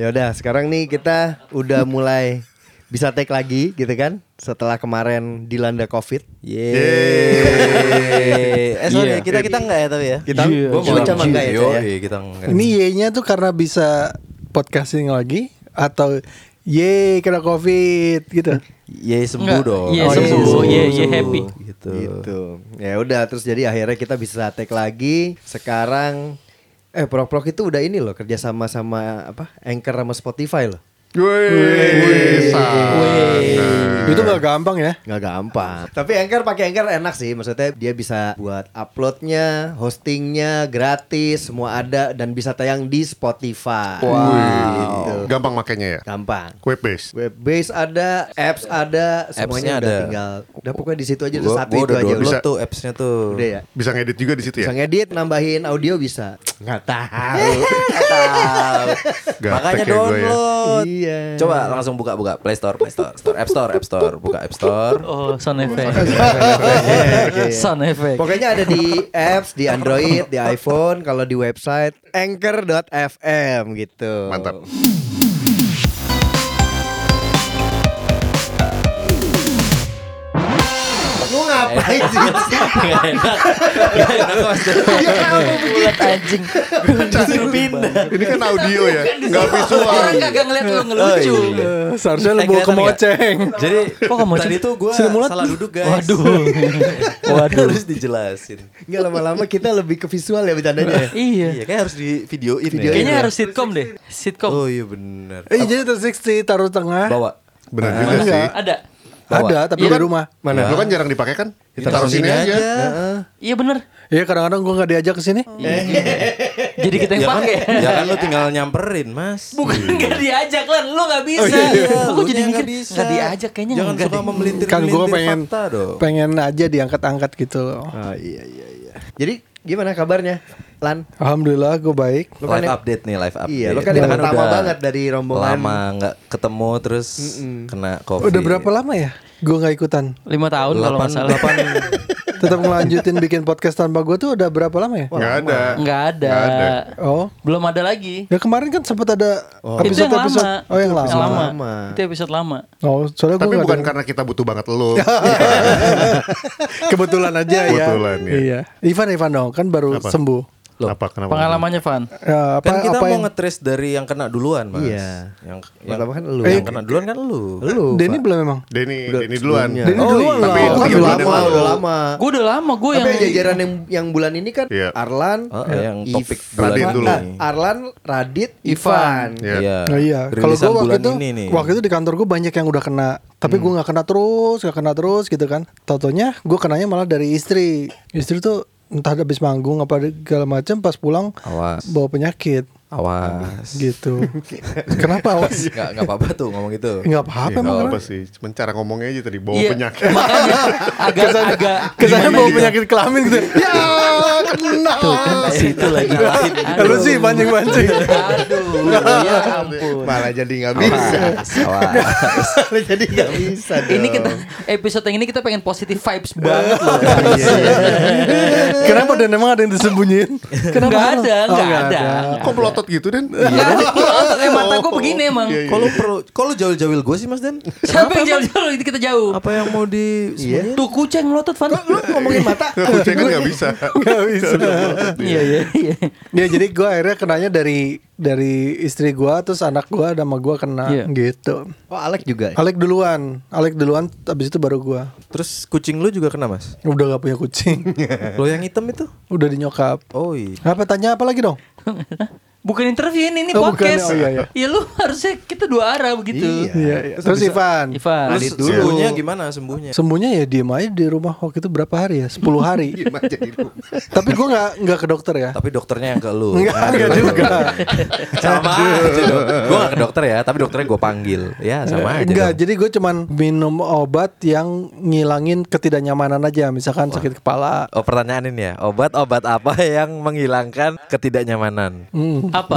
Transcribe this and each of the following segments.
Ya udah, sekarang nih kita udah mulai bisa take lagi gitu kan setelah kemarin dilanda covid Yeay. Eh sorry, Iya. kita kita enggak ya tapi ya. kita Iya, gua mau iya. cuma enggak ya, Yo, Cak, ya? iya, kita enggak. Ini Y-nya tuh karena bisa podcasting lagi atau ye kena covid gitu. Ye sembuh Enggak, dong. ye Oh, sembuh, sembuh, ye ye sembuh, happy. Gitu. gitu ya udah terus jadi akhirnya kita bisa take lagi sekarang eh prok-prok itu udah ini loh kerja sama sama apa anchor sama Spotify loh Wih, sangat. Itu gak gampang ya. nggak gampang tapi anchor pakai anchor enak sih maksudnya dia bisa buat uploadnya hostingnya gratis semua ada dan bisa tayang di Spotify gitu. Gampang makainya ya. gampang Web base. web base ada apps ada semuanya Apps-nya udah ada. tinggal udah pokoknya di situ aja udah Gua, satu gua itu udah aja download udah tuh apps-nya tuh. udah ya Bisa ngedit juga di situ bisa ya. ngedit nambahin audio bisa nggak tahu Tahu. Gaptek Makanya ya gua ya. Iya. Coba langsung buka buka Play Store, Play Store, Store, App Store, App Store, buka App Store. Oh, sound effect. Oke. sound effect. Pokoknya ada di apps, di Android, di iPhone, kalau di website anchor.fm gitu. Mantap. Lu ngapain sih? Gak enak. Gak enak Mas. Bulat anjing. Disuruh pindah. Ini kan audio ya, nggak visual. Orang kagak ngeliat lu ngelucu. Oh, iya. Eh, Seharusnya lu Eh, bawa ke kelihatan nggak? moceng. Jadi Kok kamu tadi tuh gue salah duduk guys. Waduh. Waduh. Harus dijelasin. Enggak lama-lama kita lebih ke visual ya bercandanya. ya? Iya. Iya, kayak harus di videoin Videoin ya. Kayaknya harus sitcom deh. Sitcom. Oh iya benar. Eh jadi 360 taruh tengah. Bawa. Benar Ah, juga sih. Ada. Bawa. Ada tapi Iya. di rumah. Mana? Lu kan jarang dipakai kan? Kita taruh sini sini aja. Iya bener. Iya kadang-kadang gua nggak diajak ke sini. Jadi kita yang Ya kan, pakai. ya kan lu tinggal nyamperin mas Bukan gak diajak lan, lu gak bisa. Iya, Aku lu jadi mikir nggak bisa. gak diajak kayaknya Jangan suka deh. memelintir Kan gua pengen fakta dong pengen aja diangkat-angkat gitu loh. Oh iya iya iya. Jadi gimana kabarnya? Lan? Alhamdulillah gue baik. Lu kan Live yang- update nih live update Iya, lu kan yang pertama udah banget dari rombongan. Lama nggak ketemu terus kena covid Udah berapa lama ya? Gue nggak ikutan. Lima tahun kalau nggak salah. Delapan Tetap ngelanjutin bikin podcast tanpa gue tuh udah berapa lama ya? Nggak ada. Nggak ada. Nggak ada. Oh, Belum ada lagi. ya kemarin kan sempat ada Itu yang episode-episode. lama. Oh yang lama. lama. Lama. Itu episode lama. Oh, soalnya Tapi bukan karena kita butuh banget lu. kebetulan aja ya. Kebetulan, ya. Iya. Ivan Ivan dong kan baru Apa? sembuh. Apa kenapa? Pengalamannya Van. Ya, apa Kan kita apa mau yang nge-trace dari yang kena duluan mas Iya. Yang yang, Pertama kan lu. yang Eh, kena duluan kan lu Lu. Denny belum memang. Denny, Denny duluan. Denny Oh, duluan iya. Tapi Oh, udah yang lama, udah lama. Gue udah lama gue Tapi yang yang jajaran yang yang bulan ini kan Iya. Arlan, Oh, yang If- topik Radit dulu. ah, Arlan, Radit, Ivan. Iya. Iya Oh iya, kalau gue waktu itu, waktu itu di kantor gue banyak yang udah kena, tapi gue nggak kena terus, nggak kena terus gitu kan. Totonya gue kenanya malah dari istri. Istri tuh entah habis manggung apa segala macam, pas pulang Awas bawa penyakit Awas gitu. Kenapa awas? Nggak, nggak apa-apa tuh ngomong gitu Nggak apa-apa emang. nggak kenapa? apa sih. Cuman cara ngomongnya aja tadi bawa Iya. penyakit. Makanya agak agak Kesannya bawa gitu. penyakit kelamin gitu. Ya kena. Tuh kan situ lagi. Lu sih pancing-pancing. Aduh, ya ampun. Malah jadi nggak bisa. Malah jadi nggak bisa. Ini kita episode yang ini kita pengen positive vibes banget loh. Kenapa dan emang ada yang disembunyiin? Kenapa? Nggak ada, Oh, nggak ada. Kok melotot gitu Den? Enggak, eh, mata gue begini emang. Iya, iya. Kalau perlu Kalau jauh-jauhil gue sih mas Dan Siapa yang jauh-jauh ini kita jauh? Apa yang mau di Iya. Tuh kucing melotot Van. Lu ngomongin mata. Kucing kan nggak bisa. Nggak bisa. Iya iya iya. Ya jadi gue akhirnya kenanya dari dari istri gue terus anak gue sama gue kena Iya. gitu. Oh, Alek juga. Alek duluan, Alek duluan, abis itu baru gue. Terus kucing lu juga kena mas Udah gak punya kucing, Lo yang hitam itu udah dinyokap. Oh iya Apa tanya apa lagi dong? Bukan interview ini, ini Oh, bukan. podcast. Oh, iya, iya. Ya lu harusnya kita dua arah begitu. Iya. Iya, iya. Terus Ivan, Ivan. Adit dulu. sembuhnya gimana sembuhnya sembuhnya ya diem aja di rumah waktu itu berapa hari ya? 10 hari. Iya? Tapi gue nggak nggak ke dokter ya. Tapi dokternya yang ke lu Enggak, enggak juga. Sama aja dong gak ke dokter ya Tapi dokternya gue panggil Ya sama aja Enggak, dong. jadi gue cuman minum obat yang ngilangin ketidaknyamanan aja, misalkan sakit kepala. Oh pertanyaan ini ya Obat-obat apa yang menghilangkan ketidaknyamanan Hmm. Apa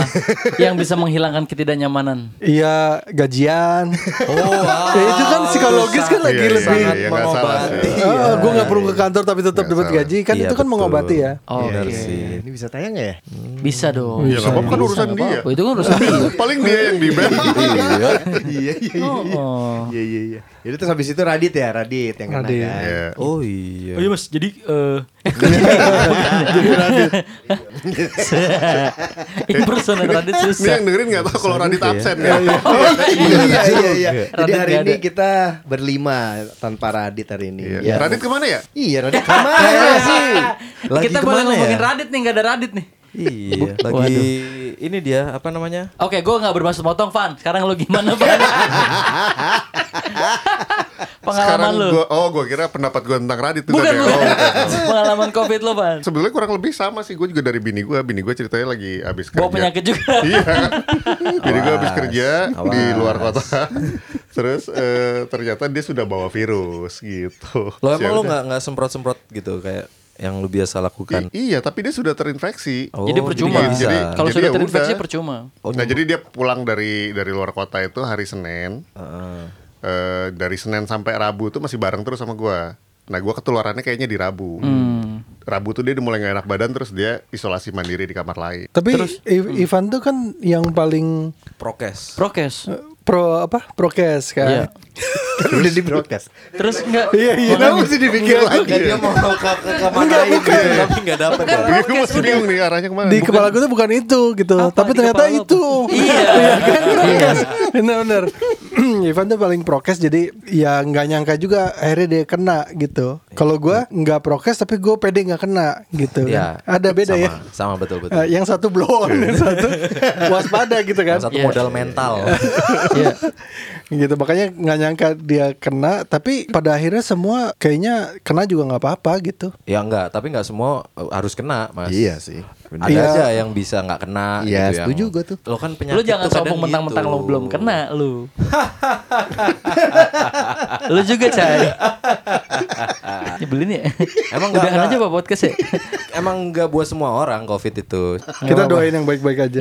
yang bisa menghilangkan ketidaknyamanan? Iya gajian. Oh, wow. Ya, itu kan psikologis kan lagi Iya, iya, lebih. iya, salah sih. Ah, gue nggak perlu ke kantor tapi tetap dapat gaji kan Iya, itu kan betul. mengobati ya. Oh, oke. sih. Ini bisa tayang ya? Bisa dong. Ya nggak apa-apa kan urusan dia. Oh, itu kan urusan dia. Paling dia yang di band. Iya. Iya iya iya. Oh. Iya iya iya. Jadi terus habis itu Radit ya, Radit yang kena Radit. kan. Iya. Oh iya. Oh iya mas, jadi eh impersonate Radit Ini susah. yang dengerin nggak tahu kalau Radit absen ya. iya iya iya. Jadi Radit hari nggak ini ada. kita berlima tanpa Radit hari ini. Iya. Ya. Radit ke mana ya? Iya Radit ke mana sih? Lagi Kita boleh ke mana ngomongin ya? Radit nih, nggak ada Radit nih. Iya, lagi ini dia apa namanya? Oke, gue nggak bermaksud motong, Van. Sekarang lu gimana, Van? Pengalaman Sekarang lu. gua, oh gue kira pendapat gue tentang Radit tuh Bukan, tadi. bukan. Oh. Pengalaman COVID lo, Van. Sebetulnya kurang lebih sama sih Gue juga dari bini gue Bini gue ceritanya lagi habis kerja Bawa penyakit juga. Iya Bini gue habis kerja Di Awas. luar kota Terus eh, ternyata dia sudah bawa virus gitu Lo emang Ya lo nggak nggak semprot-semprot gitu kayak yang lu biasa lakukan? I- Iya tapi dia sudah terinfeksi Oh, Jadi percuma. bisa. Jadi- Kalau jadi sudah ya terinfeksi udah. percuma. Oh, Nah jadi dia pulang dari dari luar kota itu hari Senin Heeh. Eh, Dari Senin sampai Rabu tuh masih bareng terus sama gue Nah gue ketularannya kayaknya di Rabu Hmm. Rabu tuh dia udah mulai gak enak badan Terus dia isolasi mandiri di kamar lain Tapi I- Ivan tuh kan yang paling prokes. Prokes. eh, pro apa prokes kan. Iya. Kan udah di broadcast. Terus enggak Iya iya. Kenapa mesti dipikir lagi? Kayak dia mau ke ke, ke mana lain gitu, tapi nggak dapet ya. Gue masih bingung nih arahnya ke mana Di kepala gue tuh bukan itu gitu, Apa tapi di ternyata itu. tuh? Iya. kan prokes. Bener-bener. Ivan tuh paling prokes jadi ya nggak nyangka juga akhirnya dia kena gitu. Kalau gue nggak prokes tapi gue pede nggak kena gitu. Iya. kan. Ada beda sama, ya. Sama betul betul. Eh, yang satu blow on, yang satu waspada gitu kan. Yang satu Iya. modal mental. Iya. gitu makanya nggak nyangka dia kena tapi pada akhirnya semua kayaknya kena juga nggak apa-apa gitu ya enggak, tapi enggak semua uh, harus kena, Mas. Iya sih. Ada Iya. aja yang bisa nggak kena Iya, gitu yang- setuju gua tuh. Lo kan penyakit Lu jangan sombong mentang-mentang gitu. lo belum kena lu. lu juga cai. Nyebelin ya. Emang Udahan nggak- aja pak podcast ya. Emang enggak buat semua orang Covid itu. kita doain yang baik-baik aja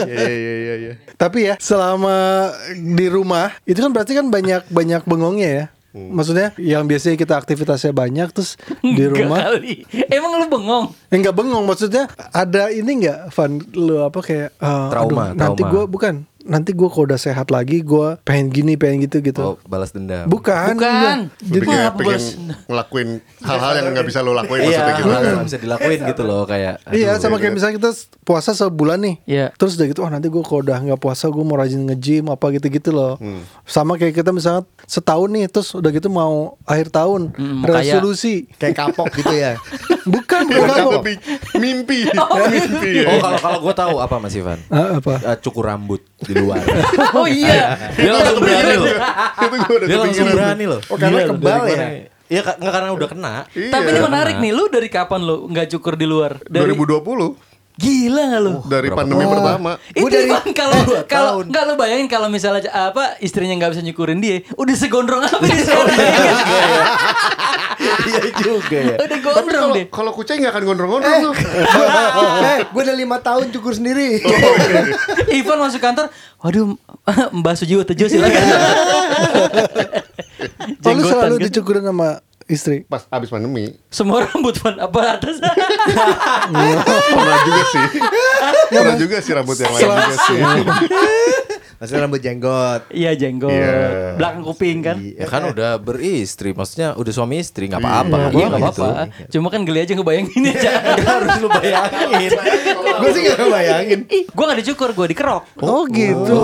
Iya iya iya iya. tapi ya selama di rumah itu kan berarti kan banyak banyak bengongnya ya maksudnya yang biasanya kita aktivitasnya banyak terus di rumah kali. Emang lu bengong? enggak bengong maksudnya ada ini enggak Van lu apa kayak eh, Trauma, aduh, nanti trauma. gue bukan nanti gue kalau udah sehat lagi gue pengen gini pengen gitu gitu Oh, balas dendam. bukan Bukan. Jadi kayak pengen bos. ngelakuin hal-hal yang nggak bisa lo lakuin Iya, maksudnya gitu kan. bisa dilakuin gitu loh kayak. Iya aduh, sama kayak misalnya kita puasa sebulan nih Iya. Terus udah gitu Wah nanti gue kalau udah nggak puasa Gue mau rajin nge-gym Apa gitu-gitu loh Sama kayak kita misalnya Setahun nih Terus udah gitu mau Akhir tahun Hmm. Resolusi Kayak kapok gitu ya. Bukan bukan lebih mimpi, mimpi ya. Oh, kalau kalau gue tahu apa Mas Ivan? Ah, Apa Eh, cukur rambut di luar. Oh iya. Dia langsung berani loh. Itu gue udah Dia langsung kepikiran. berani loh. Oh, karena kebal ya? Iya, nggak karena udah kena. Iya. Tapi ini menarik nih. Lu dari kapan lu nggak cukur di luar? Dari 2020 Gila nggak lu? dari pandemi pertama. Itu Gua dari kan kalau kalau tahun. nggak lo bayangin kalau misalnya apa istrinya nggak bisa nyukurin dia, udah segondrong apa dia? Iya juga ya. udah Tapi gondrong kalau deh. kalau kucing nggak akan gondrong-gondrong tuh. eh, gue udah lima tahun cukur sendiri. Ivan masuk kantor, waduh Mbak Sujiwo Tejo silakan. Oh lu selalu kan? dicukurin sama istri Pas abis pandemi Semua rambut Van apa atas? pernah juga sih. Pernah juga sih rambut yang lain juga sih. Maksudnya rambut jenggot. Iya jenggot, Iya. belakang kuping kan? Ya kan udah beristri, maksudnya udah suami istri nggak apa-apa. Iya nggak gitu. apa-apa. Cuma kan geli aja ngebayangin aja. Harus lu bayangin. gue sih gak bayangin. Ih, gue gak dicukur, gue dikerok. Oh, gitu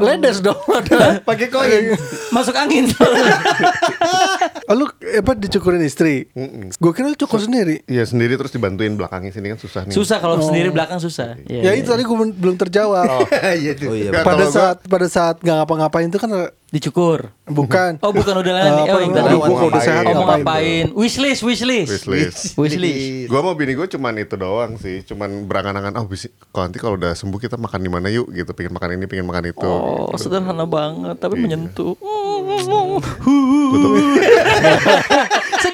Ledes dong Pakai koin. Masuk angin. oh, Lu apa dicukurin istri Gue kira lu cukur sendiri Iya sendiri terus dibantuin belakangnya sini kan susah nih. susah kalau sendiri belakang susah. Iya, Ya iya. itu tadi gue belum terjawab Iya tuh. Oh iya. Nggak, Pada gua- saat pada saat nggak ngapa-ngapain itu kan dicukur. bukan Oh bukan udah lain nih. Apa, Oh aduh, tadi. gua kalau udah sehat Oh mau ngapain? Wishlist, wishlist. Wishlist. Wishlist. Gua mau bini gue cuman itu doang sih, cuman berangan-angan oh bisa kalau nanti kalau udah sembuh kita makan di mana yuk gitu, pengen makan ini, pengen makan itu. Oh gitu. sederhana banget tapi menyentuh.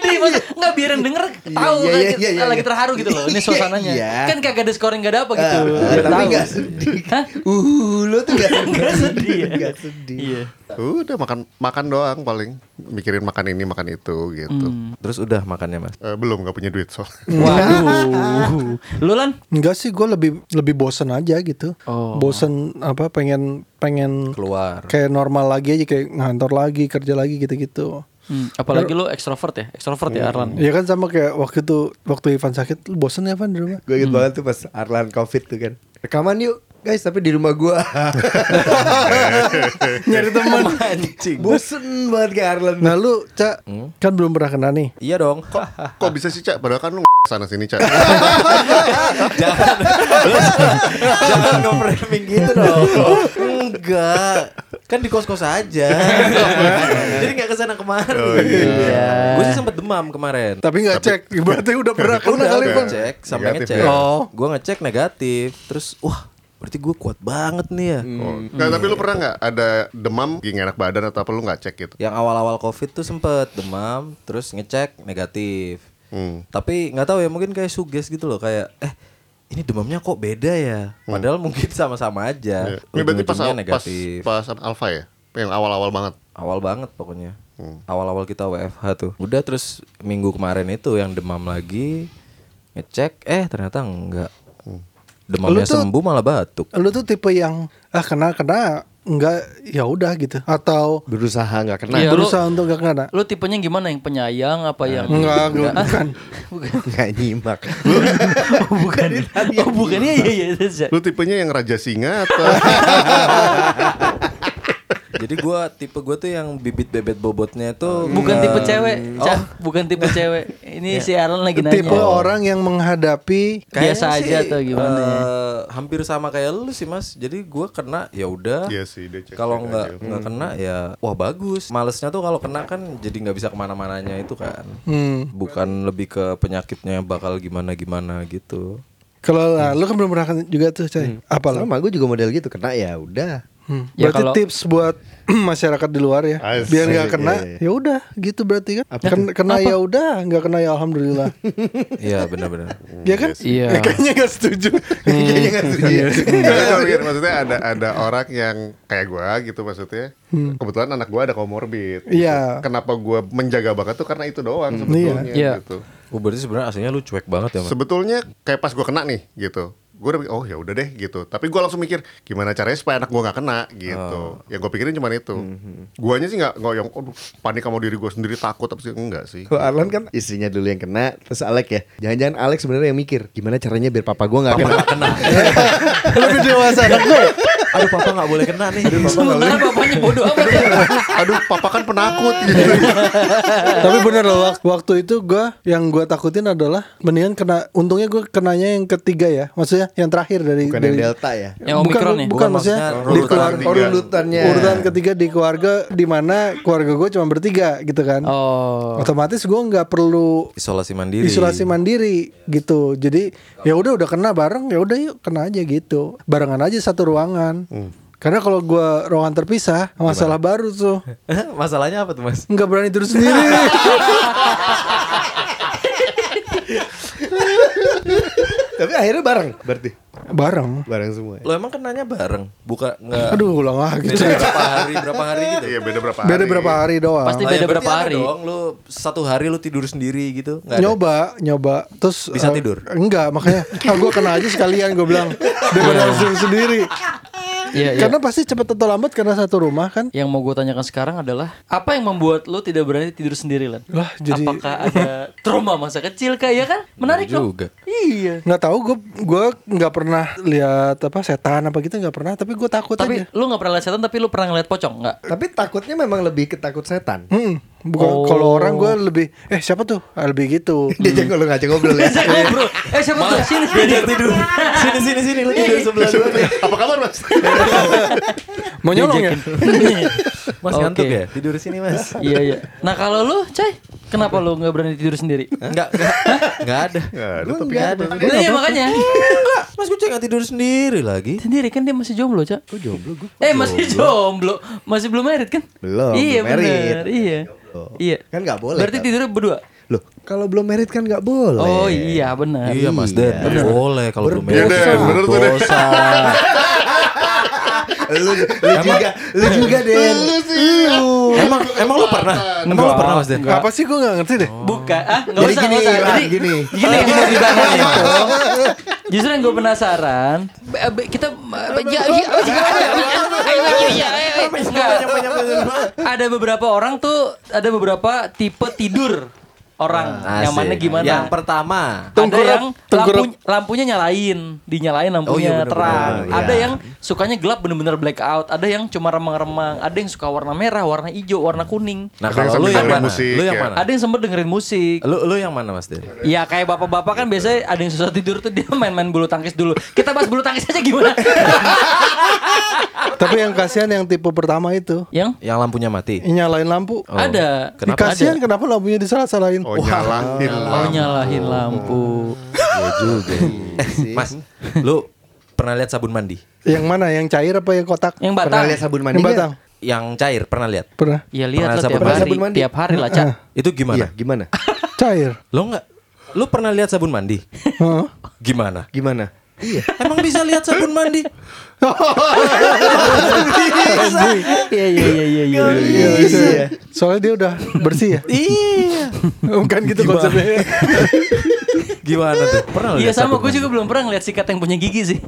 Sedih Iya, maksud, nggak biar yang denger tahu iya, kan, iya, iya, iya, lagi iya. terharu gitu loh. Ini suasananya. Iya. Kan kagak ada scoring gak ada apa gitu. Biar tapi tahu. nggak sedih. Hah? Uh, lo tuh gak, Nggak sedih ya? Gak sedih. Iya. Udah makan makan doang paling mikirin makan ini makan itu gitu. Terus udah makannya mas. Eh, belum nggak punya duit so. Waduh. Lu lan? Enggak sih, gue lebih lebih bosen aja gitu. Oh. Bosen apa? Pengen pengen Keluar. kayak normal lagi aja kayak ngantor lagi kerja lagi gitu-gitu. Hmm, apalagi lu ekstrovert ya? Ekstrovert ya Arlan. Ya kan sama kayak waktu itu waktu Ivan sakit, lu bosen ya Van di rumah? Gue inget banget tuh pas Arlan covid tuh kan. Rekaman yuk guys tapi di rumah gua. Nyari teman. Bosen banget kayak Arlan. Nah lu Cak kan belum pernah kena nih. Iya dong. Kok bisa sih cak? Padahal kan lu sana sini cak. jangan jangan nge-framing gitu dong. Enggak. Kan di kos-kos aja. Jadi nggak ke sana kemari. Oh, iya. Gue sih sempet demam kemarin. Tapi nggak cek, berarti udah pernah kena kali Van. ngecek sampai Negatif ngecek. ya? Oh. Gue ngecek negatif. Terus wah berarti gue kuat banget nih ya. Oh. Nggak, tapi lu pernah nggak ada demam, gigi nggak enak badan atau apa lu nggak cek gitu? Yang awal-awal covid tuh sempet demam, terus ngecek negatif. Hmm. Tapi nggak tahu ya mungkin kayak suges gitu loh kayak eh ini demamnya kok beda ya. Padahal mungkin sama-sama aja. Iya. Ini berarti pas, Ujung-ujungnya pas, negatif. pas alfa ya? Yang awal-awal banget. Awal banget pokoknya. Hmm. Awal-awal kita WFH tuh. Udah terus minggu kemarin itu yang demam lagi ngecek eh ternyata enggak. Demamnya Lu tuh- sembuh malah batuk. Lu tuh tipe yang ah kena kena enggak ya udah gitu atau Berusaha nggak kena. Lu- berusaha untuk gak kena. Lu tipenya gimana? Yang penyayang apa yang Enggak, enggak, bukan. bukan. Nggak nyimak. Oh, bukan. Oh, bukan. Iya, iya, iya. iya. Lu tipenya yang raja singa atau? Jadi gua tipe gua tuh yang bibit bebet bobotnya tuh Bukan tipe cewek, Cak. Bukan tipe cewek. Ini si Arlan lagi nanya. Tipe orang yang menghadapi Biasa Kayaknya aja atau gimana ya? eh, hampir sama kayak lu sih mas. Jadi gua kena ya udah. Iya sih, dia cek- Kalau nggak aja. nggak kena ya wah bagus. Malesnya tuh kalau kena kan jadi nggak bisa ke mana-mananya itu kan. hmm, Bukan lebih ke penyakitnya bakal gimana gimana gitu. kalau nah, lu kan belum pernah juga tuh, Cai. Apa lu? Sama gue juga model gitu kena ya udah. Hmm. Ya, Berarti kalau- tips buat masyarakat di luar ya, Asik, biar nggak kena, iya, iya. ya udah gitu berarti kan. Ken- kena ya udah, nggak kena ya alhamdulillah. Iya benar-benar. ya kan? Iya. Eh, kayaknya nggak setuju. Kayaknya nggak setuju. Enggak, mikir. maksudnya ada ada orang yang kayak gua gitu maksudnya. Kebetulan anak gua ada komorbid. gitu. Iya. Kenapa gua menjaga banget tuh karena itu doang sebetulnya Iya. gitu. Oh berarti sebenarnya aslinya lu cuek banget ya mas. Sebetulnya kayak pas gua kena nih gitu. Gue udah oh ya udah deh gitu. Tapi gua langsung mikir gimana caranya supaya anak gua nggak kena gitu. Yang gue pikirin cuma itu. Guanya sih nggak nggak yang aduh panik sama diri gua sendiri takut apa sih enggak sih. Kalau Arlan kan istrinya dulu yang kena, terus Alek ya. Jangan-jangan Alek sebenarnya yang mikir gimana caranya biar papa gue nggak kena. Lebih dewasa anak gue. Aduh papa nggak boleh kena nih. Sementara bapaknya bodoh amat ya. Aduh papa kan penakut gitu. Tapi bener loh wak- waktu itu gue yang gue takutin adalah mendingan kena. Untungnya gue kenanya yang ketiga ya, maksudnya yang terakhir dari Bukan dari yang Delta ya. Yang bukan, Omicron ya? bukan, Bukan, maksudnya di urutan keluarga. Urutannya. urutan ketiga di keluarga di mana keluarga gue cuma bertiga gitu kan. Oh. Otomatis gue nggak perlu Isolasi mandiri. isolasi mandiri gitu. Jadi ya udah udah kena bareng ya udah yuk kena aja gitu. Barengan aja satu ruangan. Karena kalau gua ruangan terpisah masalah baru tuh. Masalahnya apa tuh mas? Nggak berani tidur sendiri. Tapi akhirnya bareng berarti. bareng. Bareng semua. ya? Lo emang kenanya bareng? Buka nggak? Aduh ulang lagi. Beda berapa hari berapa hari gitu? Iya beda berapa hari. Beda berapa hari doang. Pasti Oh, beda ya berarti berapa hari. dong lu satu hari lu tidur sendiri gitu nggak ada? nyoba, nyoba. Terus Bisa eh, tidur? Enggak, makanya ah, gue kena aja sekalian gue bilang. Daripada harus tidur sendiri. Iya, iya. Karena pasti cepat atau lambat karena satu rumah kan. Yang mau gue tanyakan sekarang adalah apa yang membuat lo tidak berani tidur sendiri lan? Lah, jadi- Apakah ada trauma masa kecil kayak kan? Menarik dong. juga. Iya. nggak tahu gue gue nggak pernah lihat apa setan apa gitu nggak pernah tapi gue takut Tapi aja lu nggak pernah lihat setan tapi lu pernah ngeliat pocong nggak? Tapi takutnya memang lebih ketakut setan. Hmm, bukan Oh. kalau orang gue lebih eh siapa tuh Ah, lebih gitu Dia jangan kalau ngajak ngobrol ya. Bro, eh siapa tuh sini sini tidur. sini sini sini lu tidur sebelah gua nih. Apa kabar mas? mau nyolong ya Mas Oke. ngantuk ya? Tidur sini mas. Iya iya. Nah kalau lu, Cai, kenapa lu nggak berani tidur sendiri? Enggak, enggak, enggak ada. Nggak ada tapi Enggak ada. Nah, iya makanya. Enggak, Mas gue nggak tidur sendiri lagi. Sendiri kan dia masih jomblo, Cak. Kok jomblo gue? Eh masih jomblo, masih belum married kan? Belum, Iya benar, iya. Iya. Kan nggak boleh, Berarti kan? tidurnya berdua. Loh, kalau belum merit kan nggak boleh. Oh iya benar. Iya Mas Den, Iya. boleh kalau belum Iya, merit. Bener tuh. Lu, lu juga, lu juga Den. Lu. Emang emang lu pernah? Emang lu pernah Mas Den? Apa sih gue gak ngerti deh. Bukan, ah nggak Jadi usah, gini, usah. Jadi gini. gini yang mau dibahas itu. Justru yang gue penasaran, kita ya, Enggak. ada beberapa orang tuh, ada beberapa tipe tidur orang. yang mana Asik. gimana? Yang pertama. ada yang lampu, lampunya nyalain, dinyalain lampunya Oh iya, terang. Iya. Ada yang sukanya gelap bener-bener blackout. Ada yang cuma remang-remang. Ada yang suka warna merah, warna hijau, warna kuning. Nah kalau lu yang mana? musik, Lu yang ya. mana? Ada yang sempet dengerin musik. Lu lu yang mana Mas Den? Iya kayak bapak-bapak kan biasanya ada yang susah tidur tuh dia main-main bulu tangkis dulu. Kita bahas bulu tangkis aja gimana? Tapi yang kasihan yang tipe pertama itu. yang Yang lampunya mati. Nyalain lampu. Oh. ada. Kenapa? Kasihan kenapa lampunya disalah-salahin. Oh nyalahin Oh lah. nyalahin lampu. Iya juga. Eh, Mas, lu pernah lihat sabun mandi? Yang mana? Yang cair apa yang kotak? Yang Pernah batang. lihat sabun mandi Yang batang. Yang cair pernah lihat? Pernah. Ya lihat Pernah lah sabun tiap mandi? hari. Sabun mandi? Tiap hari lah, Cak. Itu gimana? Iya, gimana? Cair. Lo nggak? Lu pernah lihat sabun mandi? Heeh. Gimana? Gimana? Iya. Emang bisa lihat sabun mandi? Iya iya iya iya iya. Iya, bisa ya. Soalnya dia udah bersih ya. iya. Bukan gitu Gimana? konsepnya. Gimana tuh? Pernah Iya sama gue juga belum pernah ngeliat sikat yang punya gigi sih.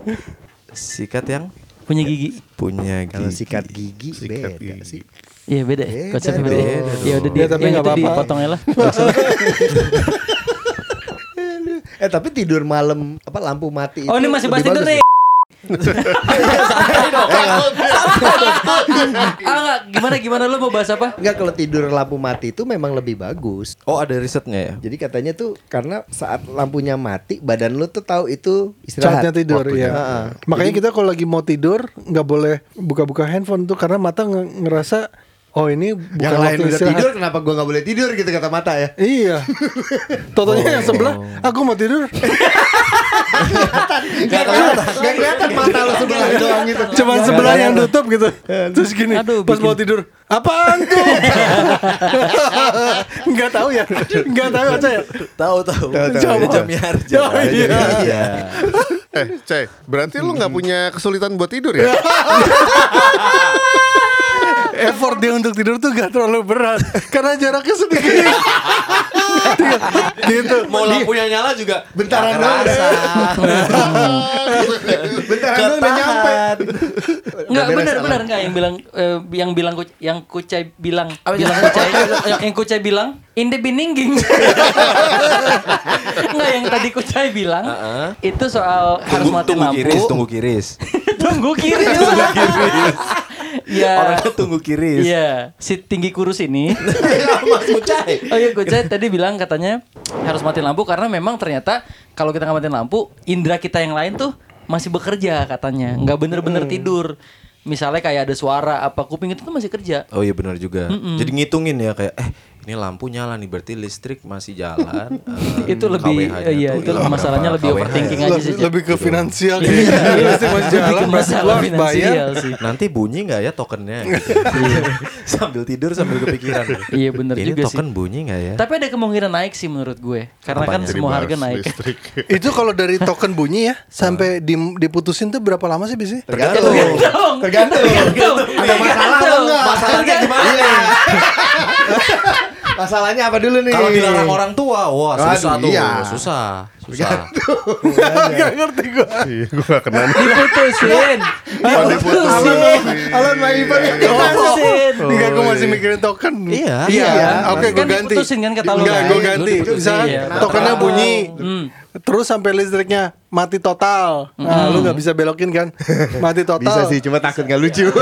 sikat yang Punya gigi. punya Kalau gigi. sikat gigi Sikat beda gigi. sih. Iya beda, Beda konsepnya beda. Ya udah dia tapi yang nggak apa-apa. dipotong aja lah. Eh tapi tidur malam apa lampu mati Oh ini masih bahas tidur ah gimana gimana lu mau bahas apa? Enggak kalau tidur lampu mati itu memang lebih bagus. Oh ada risetnya ya? Jadi katanya tuh karena saat lampunya mati badan lu tuh tahu itu istirahat. Saatnya tidur Waktunya. ya. Heeh. Makanya kita kalau lagi mau tidur nggak boleh buka-buka handphone tuh karena mata nge- ngerasa oh ini bukan Yang lain waktu udah istirahat. tidur kenapa gua nggak boleh tidur gitu kata mata ya. Iya. Totonya yang sebelah, aku mau tidur. Gak kelihatan, gak kelihatan mata lu sebelah doang gitu. Cuman sebelah yang tutup gitu. Terus gini, Aduh, pas bikin- mau tidur, apaan tuh? Nggak tahu ya, nggak tahu aja ya. Tahu tahu. Tahu. Jam Jamyar. Oh, iya. Iya. Eh, Cai, berarti lu nggak punya kesulitan buat tidur ya? Effort dia untuk tidur tuh gak terlalu berat karena jaraknya sedikit. gitu. Mau lampunya nyala juga Bentaran doang. Bentaran doang udah nyampe. Enggak benar benar enggak yang bilang eh, yang bilang Ku- yang Kucai bilang bilang bilang? Kucai yang, Kucai bilang in the beginning. Enggak yang tadi Kucai bilang itu soal harus Tunggu, mati tunggu lampu. kiris, tunggu kiris. tunggu kiris. Ya. Orangnya tunggu kiris. Iya, si tinggi kurus ini. Mas Ucai. Oh iya, Kucai tadi bilang katanya harus matiin lampu karena memang ternyata kalau kita nggak matiin lampu, indera kita yang lain tuh masih bekerja katanya, nggak bener-bener tidur. Misalnya kayak ada suara apa kuping itu tuh masih kerja. Oh iya benar juga. Jadi ngitungin ya kayak eh ini lampu nyala nih berarti listrik masih jalan. eh, itu lebih KWH-nya eh, iya itu berapa masalahnya lebih KWH-nya. overthinking aja sih. Lebih ke finansial Iya, gitu. iya. Masih jalan, harus bayar. sih. Nanti bunyi nggak ya tokennya? sambil tidur sambil kepikiran. Iya, bener Ini juga sih. token bunyi nggak ya? Tapi ada kemungkinan naik sih menurut gue. Karena kan Apanya? Jadi semua harga naik. Itu kalau dari token bunyi ya sampai di- diputusin tuh berapa lama sih biasanya? Tergantung. Tergantung. Tergantung. Tergantung. Ada masalah apa enggak? Masalahnya gimana? Masalahnya apa dulu nih? Kalau dilarang orang tua, wah susah Aduh, tuh, iya. susah, susah. Gak ngerti gua. Iya, gue gak kena nih. Diputusin. Oh, diputusin. Alan main Ivan yang Diputusin. Enggak, gue masih mikirin token. Iya. Iya. Iya. Oke, gue Kan ganti. diputusin kan kata lu Enggak, kan? gue ganti. Misalkan Iya. tokennya bunyi. Terus sampai listriknya mati total. Nah, lu nggak bisa belokin kan? Mati total. Bisa sih, cuma takut gak lucu.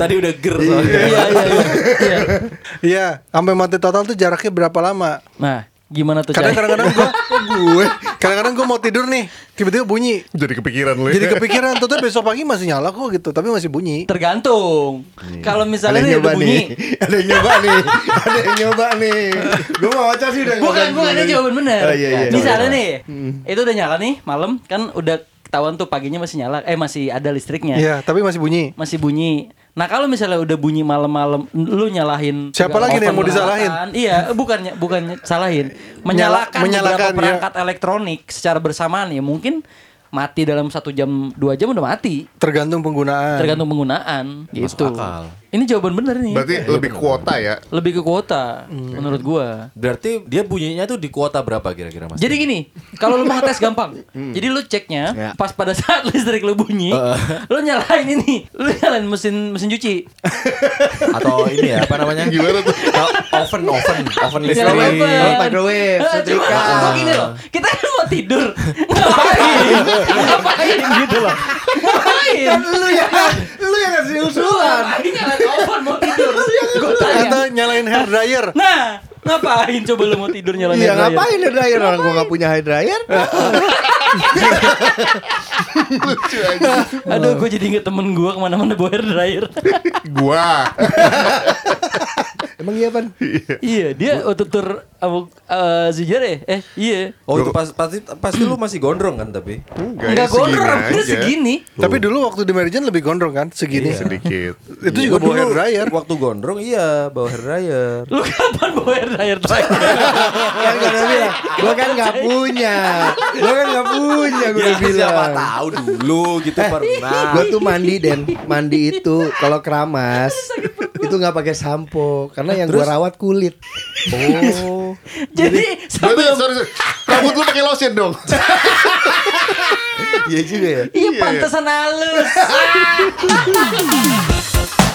Tadi udah ger soalnya. Iya iya iya. Iya. Iya, sampai mati total tuh jaraknya berapa lama? Nah, gimana tuh Kadang kadang-kadang gua gue kadang-kadang gua mau tidur nih, tiba-tiba bunyi. Jadi kepikiran lu. ya. Jadi kepikiran tuh besok pagi masih nyala kok gitu, tapi masih bunyi. Tergantung. Kalau Ada misalnya yang nih nyoba udah bunyi. nih. Ada yang nyoba nih. Ada yang nyoba nih. Gue mau baca sih udah. Bukan bukan ini jawaban benar. Oh, iya, iya. Misalnya nih, itu udah nyala nih malam kan udah ketahuan tuh paginya masih nyala, eh masih ada listriknya. Iya, tapi masih bunyi. Masih bunyi. Nah kalau misalnya udah bunyi malam-malam, lu nyalahin Siapa lagi nih yang mau disalahin? Iya, bukannya bukan salahin, menyalakan, menyalakan, beberapa ya. perangkat elektronik secara bersamaan ya mungkin mati dalam satu jam dua jam udah mati, Tergantung penggunaan. tergantung penggunaan gitu. akal. Ini jawaban bener nih. Berarti lebih kuota ya. lebih ke kuota menurut gua. Berarti dia bunyinya tuh di kuota berapa kira-kira Mas? Jadi gini, kalau lu mau ngetes gampang. Jadi lu ceknya Ya. pas pada saat listrik lu bunyi, lu nyalain ini, lu nyalain mesin mesin cuci. atau ini ya apa namanya? Gimana tuh? Oven oven oven listrik. Nyalain oven. Oh, microwave, setrika. Cuma cuma gini loh, kita kan mau tidur. Ngapain? Ngapain gitu loh. Ngapain? lu yang lu yang ngasih usulan. Oven mau tidur? Gua tanya. Atau nyalain hair dryer. Nah, ngapain coba lu mau tidur nyalain Iya air dryer? ngapain hair dryer orang gua nggak punya hair dryer. Lucu aja. Aduh, gue jadi inget temen gue ke mana-mana bawa hair dryer. Gua. Emang iya pan? iya, dia waktu tur uh, uh, Zijar ya? Eh, iya. Oh itu pas, pasti pasti lu masih gondrong kan tapi? Enggak, Enggak ya, gondrong, dia segini. Tapi dulu waktu di Meridian lebih gondrong kan, segini. Sedikit. Itu juga bawa hair dryer. Waktu gondrong iya bawa hair dryer. Lu kapan bawa hair dryer terakhir? Kan gua udah bilang, gua kan nggak punya. Gua kan nggak punya gua Ya, udah bilang. siapa tahu dulu gitu pernah. Gue tuh mandi den, mandi itu kalau keramas itu nggak pakai sampo karena yang gua rawat kulit. Oh. Jadi Berarti, sebelum sorry, sorry. Rambut lu pakai lotion dong. Iya juga ya. Iya pantesan halus.